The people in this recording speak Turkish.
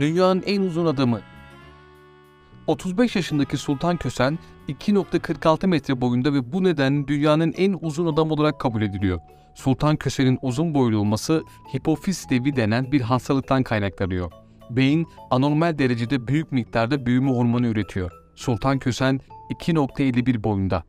Dünyanın en uzun adamı. 35 yaşındaki Sultan Kösen 2.46 metre boyunda ve bu nedenle dünyanın en uzun adam olarak kabul ediliyor. Sultan Kösen'in uzun boylu olması hipofiz devi denen bir hastalıktan kaynaklanıyor. Beyin anormal derecede büyük miktarda büyüme hormonu üretiyor. Sultan Kösen 2.51 boyunda.